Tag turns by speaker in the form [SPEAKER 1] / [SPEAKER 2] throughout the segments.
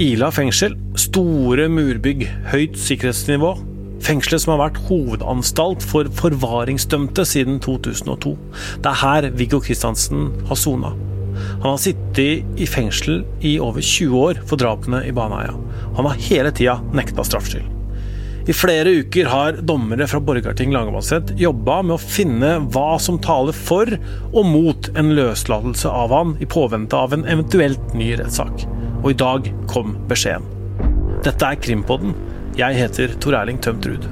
[SPEAKER 1] Ila fengsel. Store murbygg, høyt sikkerhetsnivå. Fengselet som har vært hovedanstalt for forvaringsdømte siden 2002. Det er her Viggo Kristiansen har sona. Han har sittet i fengsel i over 20 år for drapene i Baneheia. Han har hele tida nekta straffskyld. I flere uker har dommere fra Borgarting lagmannsrett jobba med å finne hva som taler for og mot en løslatelse av han i påvente av en eventuelt ny rettssak. Og i dag kom beskjeden. Dette er Krimpodden. Jeg heter Tor Erling Tømt Ruud.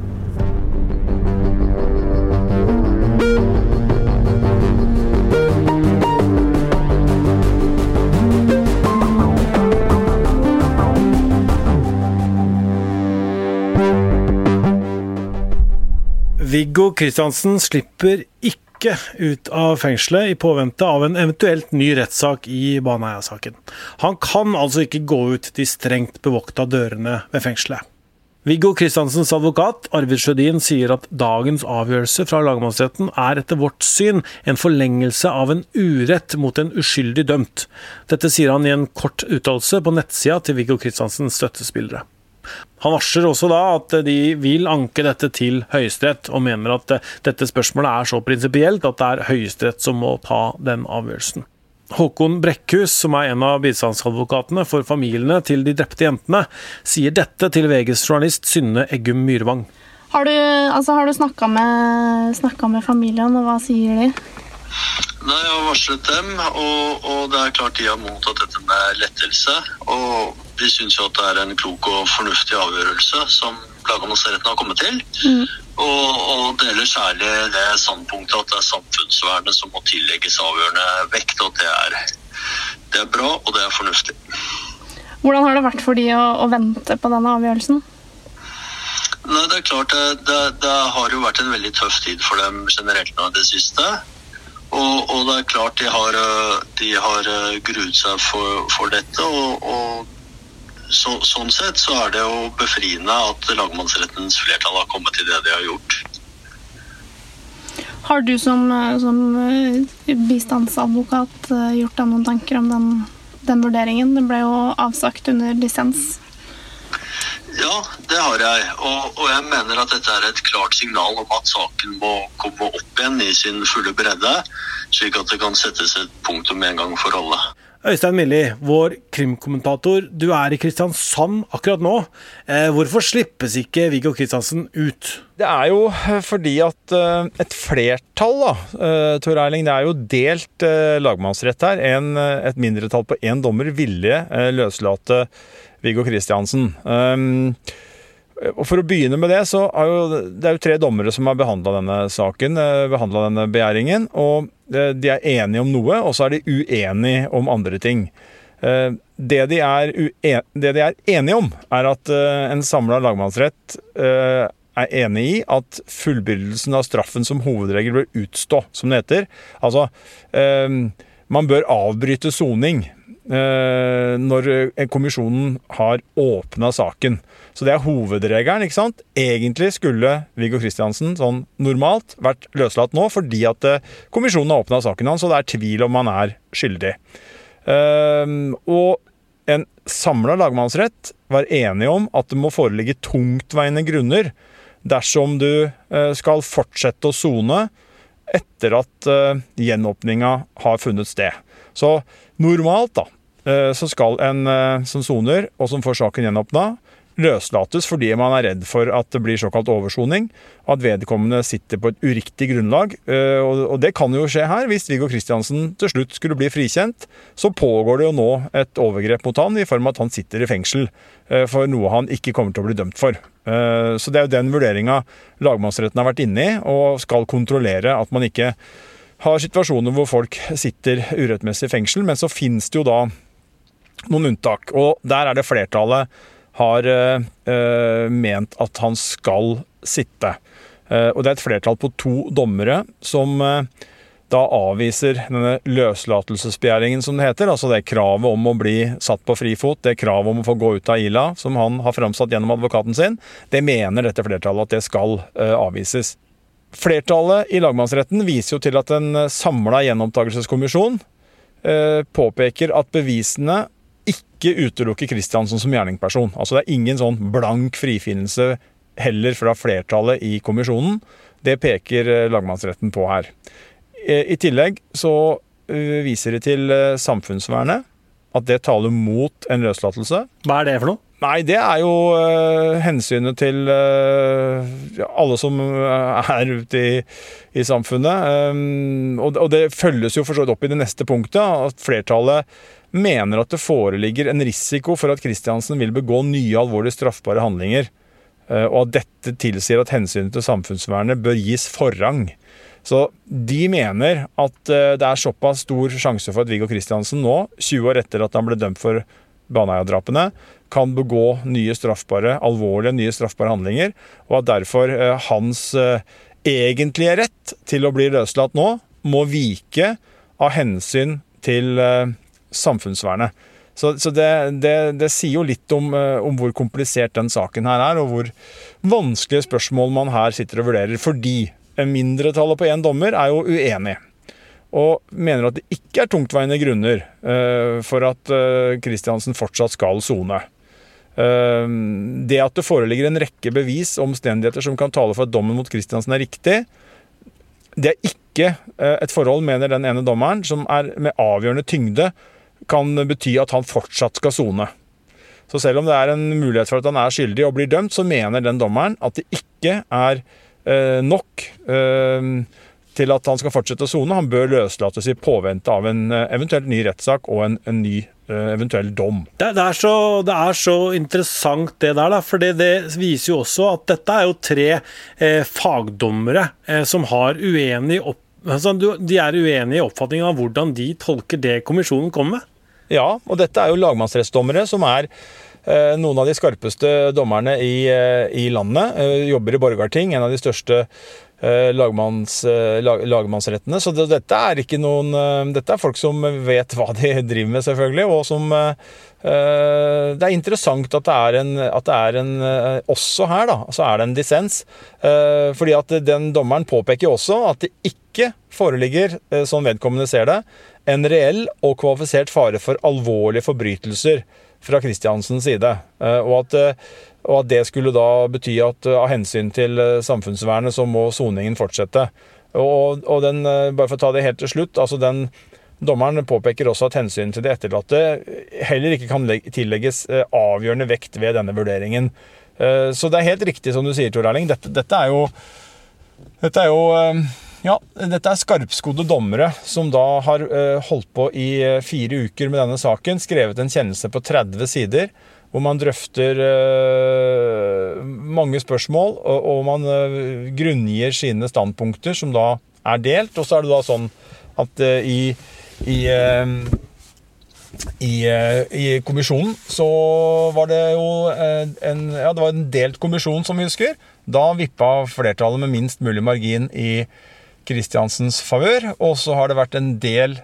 [SPEAKER 1] Viggo Kristiansen slipper ikke ut av fengselet i påvente av en eventuelt ny rettssak i Baneheia-saken. Han kan altså ikke gå ut de strengt bevokta dørene ved fengselet. Viggo Kristiansens advokat Arvid Sjødin sier at dagens avgjørelse fra lagmannsretten er etter vårt syn en forlengelse av en urett mot en uskyldig dømt. Dette sier han i en kort uttalelse på nettsida til Viggo Kristiansens støttespillere. Han varsler også da at de vil anke dette til Høyesterett, og mener at dette spørsmålet er så prinsipielt at det er Høyesterett som må ta den avgjørelsen. Håkon Brekkhus, som er en av bistandsadvokatene for familiene til de drepte jentene, sier dette til VGs journalist Synne Eggum Myrvang.
[SPEAKER 2] Har du, altså, du snakka med, med, familien, og hva sier de?
[SPEAKER 3] Nei, Jeg har varslet dem, og, og det er klart de har mottatt dette med lettelse. Og vi syns jo at det er en klok og fornuftig avgjørelse som lagmannsretten har kommet til. Mm. Og, og, deler særlig det standpunktet at det er samfunnsvernet som må tillegges avgjørende vekt. Og det er, det er bra, og det er fornuftig.
[SPEAKER 2] Hvordan har det vært for de å, å vente på denne avgjørelsen?
[SPEAKER 3] Nei, det er klart det, det, det, har jo vært en veldig tøff tid for dem generelt nå i det siste. Og, og, det er klart de har, de har gruet seg for, for dette. og, og så, sånn sett så er det jo befriende at lagmannsrettens flertall har kommet til det de har gjort.
[SPEAKER 2] Har du som, som eh, bistandsadvokat eh, gjort deg noen tanker om den, den vurderingen? Det ble jo avsagt under lisens.
[SPEAKER 3] Ja, det har jeg. Og, og, jeg mener at dette er et klart signal om at saken må komme opp igjen i sin fulle bredde, slik at det kan settes et punktum en gang for alle.
[SPEAKER 1] Øystein Milli, vår krimkommentator. Du er i Kristiansand akkurat nå. Eh, hvorfor slippes ikke Viggo Kristiansen ut?
[SPEAKER 4] Det er jo eh, fordi at eh, et flertall, da, Tor Erling, det er jo delt lagmannsrett her. En, et mindretall på én dommer ville løslate Viggo Kristiansen. Og For å begynne med det, så er jo, det er jo tre dommere som har behandla denne saken, eh, behandla denne begjæringen. og De er enige om noe, og så er de uenige om andre ting. Eh, det de er, det de er enige om, er at en samla lagmannsrett er enig i at fullbyrdelsen av straffen som hovedregel bør utstå, som det heter. Altså, man bør avbryte soning når kommisjonen har åpna saken. Så det er hovedregelen. ikke sant? Egentlig skulle Viggo Kristiansen sånn normalt vært løslatt nå fordi at eh, kommisjonen har åpna saken hans, og det er tvil om han er skyldig. Og en samla lagmannsrett var enig om at det må foreligge tungtveiende grunner dersom du skal fortsette å sone etter at uh, gjenåpninga har funnet sted. Så normalt da, uh, så skal en som soner, og som får saken gjenåpna, løslates fordi man er redd for at det blir såkalt oversoning. At vedkommende sitter på et uriktig grunnlag. Eh, og det kan jo skje her. Hvis Viggo Kristiansen til slutt skulle bli frikjent, så pågår det jo nå et overgrep mot han i form av at han sitter i fengsel eh, for noe han ikke kommer til å bli dømt for. Eh, så det er jo den vurderinga lagmannsretten har vært inne i, og skal kontrollere at man ikke har situasjoner hvor folk sitter urettmessig i fengsel. Men så finnes det jo da noen unntak, og der er det flertallet har uh, ment at han skal sitte. Uh, og det er et flertall på to dommere som da avviser denne løslatelsesbegjæringen, som det heter. Altså det kravet om å bli satt på frifot, det kravet om å få gå ut av Ila, som han har framsatt gjennom advokaten sin. Det mener dette flertallet at det skal avvises. Flertallet i lagmannsretten viser jo til at en samla gjenopptakelseskommisjon påpeker at bevisene ikke utelukke Kristiansen som gjerningsperson. Altså det er ingen sånn blank frifinnelse heller fra flertallet i kommisjonen. Det peker eh, lagmannsretten på her. Eh, I tillegg så eh, viser de til samfunnsvernet. At det taler mot en løslatelse.
[SPEAKER 1] Hva er det for noe?
[SPEAKER 4] Nei, det er jo uh, hensynet til uh, alle som er ute i, i samfunnet. Um, og, og, det følges jo for så vidt opp i det neste punktet. At flertallet mener at det foreligger en risiko for at Kristiansen vil begå nye alvorlig straffbare handlinger. Uh, og at dette tilsier at hensynet til samfunnsvernet bør gis forrang. Så de mener at det er såpass stor sjanse for at Viggo Kristiansen nå, 20 år etter at han ble dømt for Baneheia-drapene, kan begå nye straffbare, alvorlige nye straffbare handlinger, og at derfor eh, hans eh, egentlige rett til å bli løslatt nå må vike av hensyn til eh, samfunnsvernet. Så, så det, det, det, sier jo litt om, om, hvor komplisert den saken her er, og hvor vanskelige spørsmål man her sitter og vurderer. Fordi mindretallet på én dommer er jo uenig og mener at det ikke er tungtveiende grunner uh, for at Kristiansen uh, fortsatt skal sone. Uh, det at det foreligger en rekke bevis og omstendigheter som kan tale for at dommen mot Kristiansen er riktig, det er ikke et forhold, mener den ene dommeren, som er med avgjørende tyngde kan bety at han fortsatt skal sone. Så selv om det er en mulighet for at han er skyldig og blir dømt, så mener den dommeren at det ikke er nok til at han skal fortsette å sone. Han bør løslates i påvente av en eventuell eventuelt ny rettssak og en, en ny uh, eventuell dom.
[SPEAKER 1] Det, det, er så, det, er så, interessant det der, da, for det, det, viser jo også at dette er jo tre eh, fagdommere eh, som har uenig opp, altså, de er uenige i oppfatningen av hvordan de tolker det kommisjonen kommer med.
[SPEAKER 4] Ja, og dette er jo lagmannsrettsdommere som er eh, noen av de skarpeste dommerne i, i landet. Jobber i Borgarting, en av de største Eh, lagmanns, eh, lag, lagmannsrettene. Så det, dette er ikke noen eh, Dette er folk som vet hva de driver med, selvfølgelig, og som Det er interessant at det er en, det er en Også her, da, så er det en dissens. Fordi at den dommeren påpeker også at det ikke foreligger, som vedkommende ser det, en reell og kvalifisert fare for alvorlige forbrytelser fra Kristiansens side. Og at og at det skulle da bety at eh, av hensyn til eh, samfunnsvernet så må soningen fortsette. Og, og den, eh, bare for å ta det helt til slutt, altså den Dommeren påpeker også at hensynet til de etterlatte heller ikke kan tillegges avgjørende vekt ved denne vurderingen. Så det er helt riktig som du sier, Tor Erling. Dette, dette, er jo Dette er jo ja, dette er skarpskodde dommere som da har holdt på i fire uker med denne saken. Skrevet en kjennelse på 30 sider hvor man drøfter uh, mange spørsmål, og, man grunngir sine standpunkter, som da er delt. Og så er det da sånn at i, i, i, i, kommisjonen så var det jo en, ja, det var en delt kommisjon, som vi husker. Da vippa flertallet med minst mulig margin i Kristiansens favør. Og så har det vært en del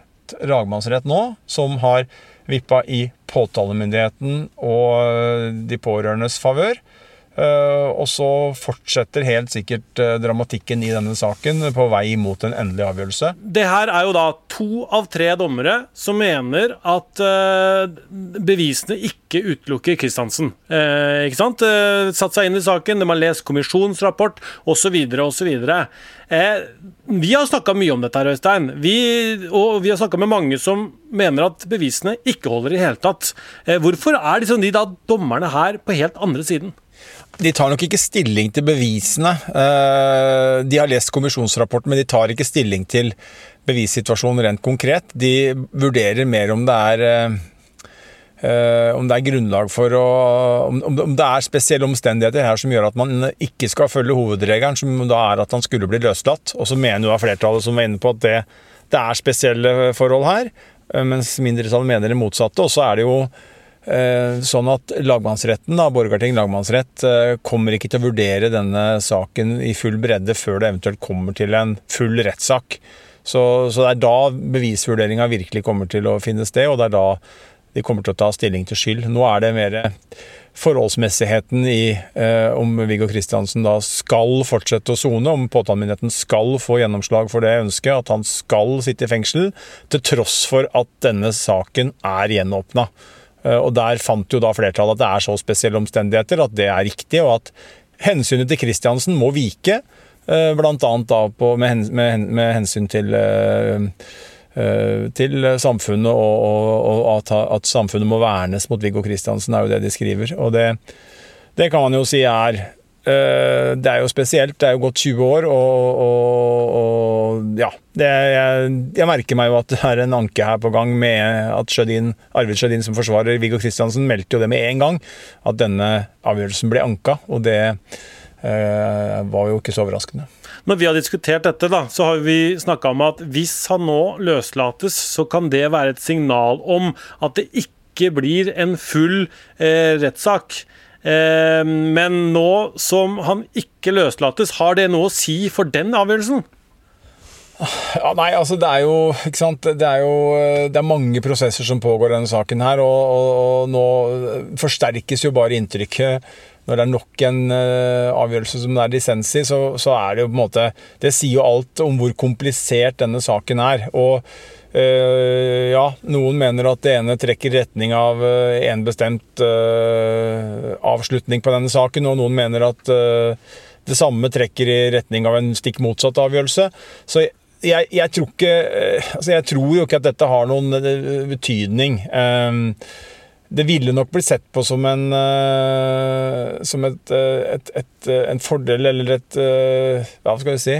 [SPEAKER 4] lagmannsrett nå, som har vippa i påtalemyndigheten og de pårørendes favør. Eh, og så fortsetter helt sikkert eh, dramatikken i denne saken på vei mot en endelig avgjørelse.
[SPEAKER 1] Det her er jo da to av tre dommere som mener at uh, bevisene ikke utelukker Kristiansen. Ikke sant? Satt seg inn i saken, de har lest kommisjonsrapport osv. osv. Uh, vi har snakka mye om dette, her, Øystein. Vi, og vi har snakka med mange som mener at bevisene ikke holder i hele tatt. hvorfor er liksom de da dommerne her på helt andre siden?
[SPEAKER 4] De tar nok ikke stilling til bevisene. Eh, de har lest kommisjonsrapporten, men de tar ikke stilling til bevissituasjonen rent konkret. De vurderer mer om det er eh, om det er grunnlag for å Om det er spesielle omstendigheter her som gjør at man ikke skal følge hovedregelen, som da er at han skulle bli løslatt. Og så mener jo flertallet som var inne på at det, det er spesielle forhold her, eh, mens mindretallet mener det motsatte. Og så er det jo Eh, sånn at lagmannsretten, da, Borgarting lagmannsrett, eh, kommer ikke til å vurdere denne saken i full bredde før det eventuelt kommer til en full rettssak. Så, så, det er da bevisvurderinga virkelig kommer til å finne sted, og det er da de kommer til å ta stilling til skyld. Nå er det mer forholdsmessigheten i eh, om Viggo Kristiansen da skal fortsette å sone, om påtalemyndigheten skal få gjennomslag for det ønsket, at han skal sitte i fengsel, til tross for at denne saken er gjenåpna. Eh, og der fant jo da flertallet at det er så spesielle omstendigheter at det er riktig, og at hensynet til Kristiansen må vike. bl.a. annet da med, med, med, hensyn til, uh, til samfunnet, og, og, og at, samfunnet må vernes mot Viggo Kristiansen, er jo det de skriver. Og det, det kan man jo si er Det er jo spesielt. Det er jo gått 20 år, og, og ja. Det, jeg, jeg, merker meg jo at det er en anke her på gang med at Sjødin, Arvid Sjødin som forsvarer Viggo Kristiansen, meldte jo det med en gang, at denne avgjørelsen ble anka. Og det Eh, var jo ikke så overraskende.
[SPEAKER 1] Når vi har diskutert dette, da, så har vi snakka om at hvis han nå løslates, så kan det være et signal om at det ikke blir en full eh, rettssak. Eh, men nå som han ikke løslates, har det noe å si for den avgjørelsen?
[SPEAKER 4] Ja, nei, altså det er jo ikke sant? Det er jo det er mange prosesser som pågår i denne saken her, og, og, og nå forsterkes jo bare inntrykket når det er nok en uh, avgjørelse som det er dissens i, så, så, er det jo på en måte Det sier jo alt om hvor komplisert denne saken er. Og ja, noen mener at det ene trekker retning av uh, en bestemt uh, avslutning på denne saken, og noen mener at det samme trekker i retning av en stikk motsatt avgjørelse. Så jeg, jeg, tror ikke Altså, jeg tror jo ikke at dette har noen betydning. Um, det ville nok blitt sett på som en, uh, som et, eh, et, et, eh, en fordel, eller et Hva skal vi si?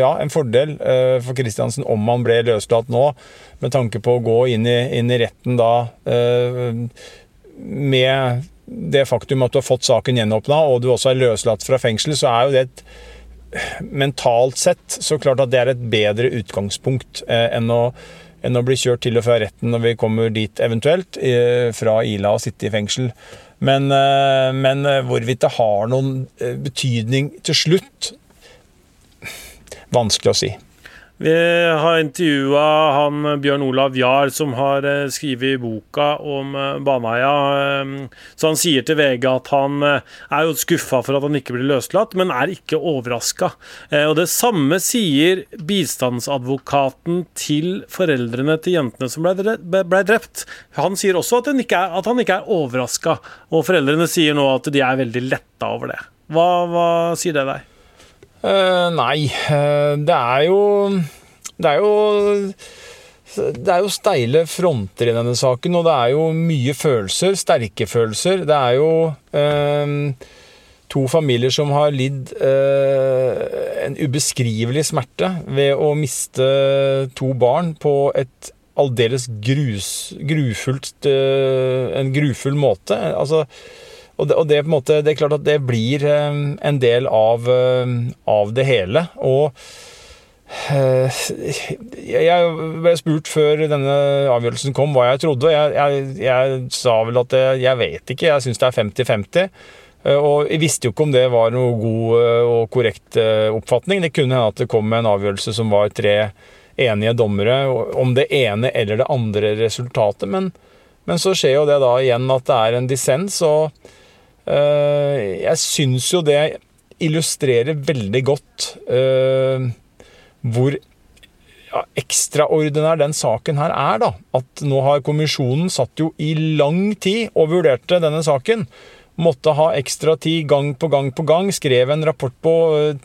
[SPEAKER 4] Ja, en fordel for Kristiansen om han ble løslatt nå, med tanke på å gå inn i, inn i retten da med det faktum at du har fått saken gjenåpna, og du også er løslatt fra fengsel, så er jo det et mentalt sett så klart at det er et bedre utgangspunkt enn å enn å bli kjørt til og fra retten når vi kommer dit eventuelt, fra Ila og sitte i fengsel. Men, eh, men eh, hvorvidt det har noen eh, betydning til slutt Vanskelig å si.
[SPEAKER 1] Vi har intervjua han Bjørn Olav Jahr, som har eh, skrevet boka om eh, Baneheia. Eh, så han sier til VG at han er jo skuffa for at han ikke blir løslatt, men er ikke overraska. Og det samme sier bistandsadvokaten til foreldrene til jentene som ble drept. Han sier også at han ikke er, at er overraska, og foreldrene sier nå at de er veldig letta over det. Hva, hva sier det deg?
[SPEAKER 4] Uh, nei, uh, det er jo Det er jo det er jo steile fronter i denne saken, og det er jo mye følelser. Sterke følelser. Det er jo uh, to familier som har lidd en ubeskrivelig smerte ved å miste to barn på et aldeles grus, grufullt En grufull måte. Altså og det, og det, måte, det, er klart at det blir eh, en del av, eh, av det hele. Og eh, jeg ble spurt før denne avgjørelsen kom hva jeg trodde. Jeg, jeg, jeg sa vel at jeg vet ikke, jeg syns det er 50-50. Og jeg visste jo ikke om det var noe god og korrekt oppfatning. Det kunne hende at det kom en avgjørelse som var tre enige dommere om det ene eller det andre resultatet. Men, men så skjer jo det da igjen at det er en dissens. og jeg syns jo det illustrerer veldig godt eh, hvor ja, ekstraordinær den saken her er, da. At nå har kommisjonen satt jo i lang tid og vurderte denne saken. Måtte ha ekstra tid gang på gang på gang. Skrev en rapport på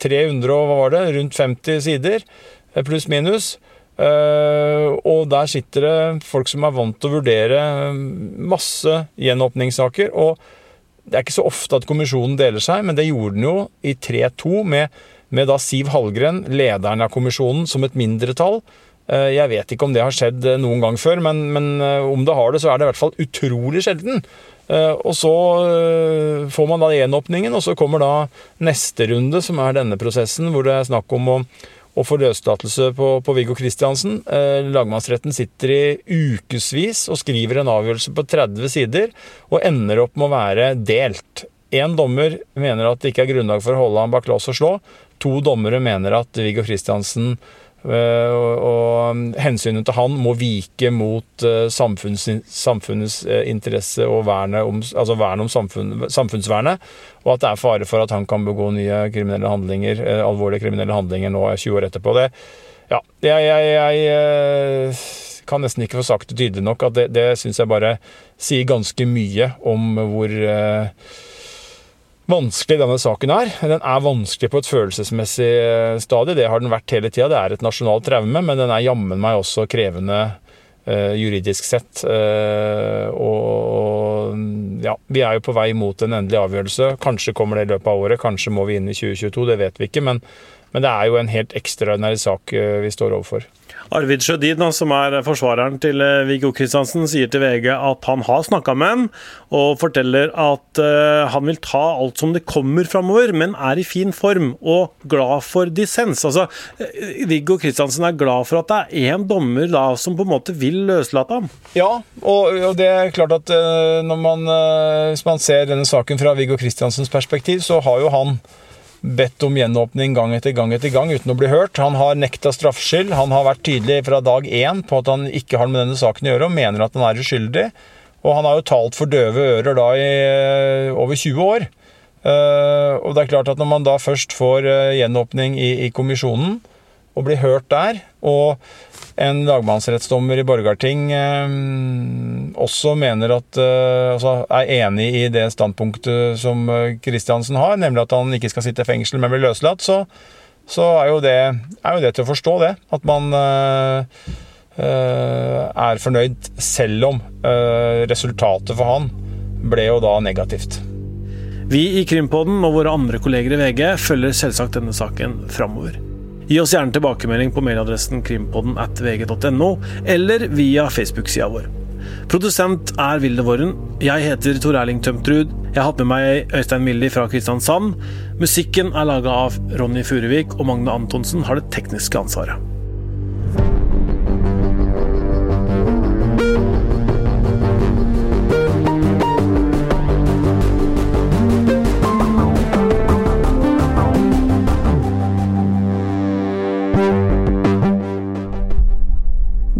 [SPEAKER 4] 300 eh, og hva var det, rundt 50 sider, pluss minus. Og der sitter det folk som er vant til å vurdere masse gjenåpningssaker. Og det er ikke så ofte at kommisjonen deler seg, men det gjorde den jo i 3-2 med, med, da Siv Hallgren, lederen av kommisjonen, som et mindretall. Eh, jeg vet ikke om det har skjedd eh, noen gang før, men, men eh, om det har det, så er det i hvert fall utrolig sjelden. Og så får man da gjenåpningen, og så kommer da neste runde, som er denne prosessen, hvor det er snakk om å og får løslatelse på, på Viggo Kristiansen. Eh, lagmannsretten sitter i ukevis og skriver en avgjørelse på 30 sider, og ender opp med å være delt. Én dommer mener at det ikke er grunnlag for å holde ham bak lås og slå. To dommere mener at Viggo Kristiansen og hensynet til han må vike mot eh, samfunns, samfunnets eh, interesse og vernet om, altså verne om samfunn, samfunnsvernet, og at det er fare for at han kan begå nye kriminelle handlinger, alvorlige kriminelle handlinger nå 20 år etterpå. Det, ja, jeg, jeg, jeg kan nesten ikke få sagt det tydelig nok, at det, det syns jeg bare sier ganske mye om hvor eh, vanskelig denne saken er. Den er vanskelig på et følelsesmessig eh, stadie, det har den vært hele tida. Det er et nasjonalt traume, men den er jammen meg også krevende eh, juridisk sett. Eh, og ja, vi er jo på vei mot en endelig avgjørelse. Kanskje kommer det i løpet av året, kanskje må vi inn i 2022, det vet vi ikke. men men det er jo en helt ekstraordinær sak eh, vi står overfor.
[SPEAKER 1] Arvid Sjødin, som er forsvareren til eh, Viggo Kristiansen, sier til VG at han har snakka med ham, og forteller at uh, han vil ta alt som det kommer framover, men er i fin form og glad for dissens. Altså, Viggo Kristiansen er glad for at det er én dommer da, som på en måte vil løslate ham.
[SPEAKER 4] Ja, og, og det er klart at når man, hvis man ser denne saken fra Viggo Kristiansens perspektiv, så har jo han bedt om gjenåpning gang etter gang etter gang uten å bli hørt. Han har nekta straffskyld. Han har vært tydelig fra dag én på at han ikke har med denne saken å gjøre, og mener at han er uskyldig. Og han har jo talt for døve ører da i eh, over 20 år. Uh, og det er klart at når man da først får uh, gjenåpning i, i kommisjonen, og bli hørt der, og en lagmannsrettsdommer i Borgarting eh, også mener at eh, altså er enig i det standpunktet som Kristiansen eh, har, nemlig at han ikke skal sitte i fengsel, men bli løslatt, så, så er, jo det, er, jo det, til å forstå, det. At man eh, eh er fornøyd, selv om eh, resultatet for han ble jo da negativt.
[SPEAKER 1] Vi i Krimpodden og våre andre kolleger i VG følger selvsagt denne saken framover. Gi oss gjerne tilbakemelding på mailadressen krimpodden at vg.no, eller via Facebook-sida vår. Produsent er Vilde Våren. Jeg heter Tor Erling Tømtrud. Jeg har hatt med meg Øystein Milli fra Kristiansand. Musikken er laga av Ronny Furuvik, og Magne Antonsen har det tekniske ansvaret.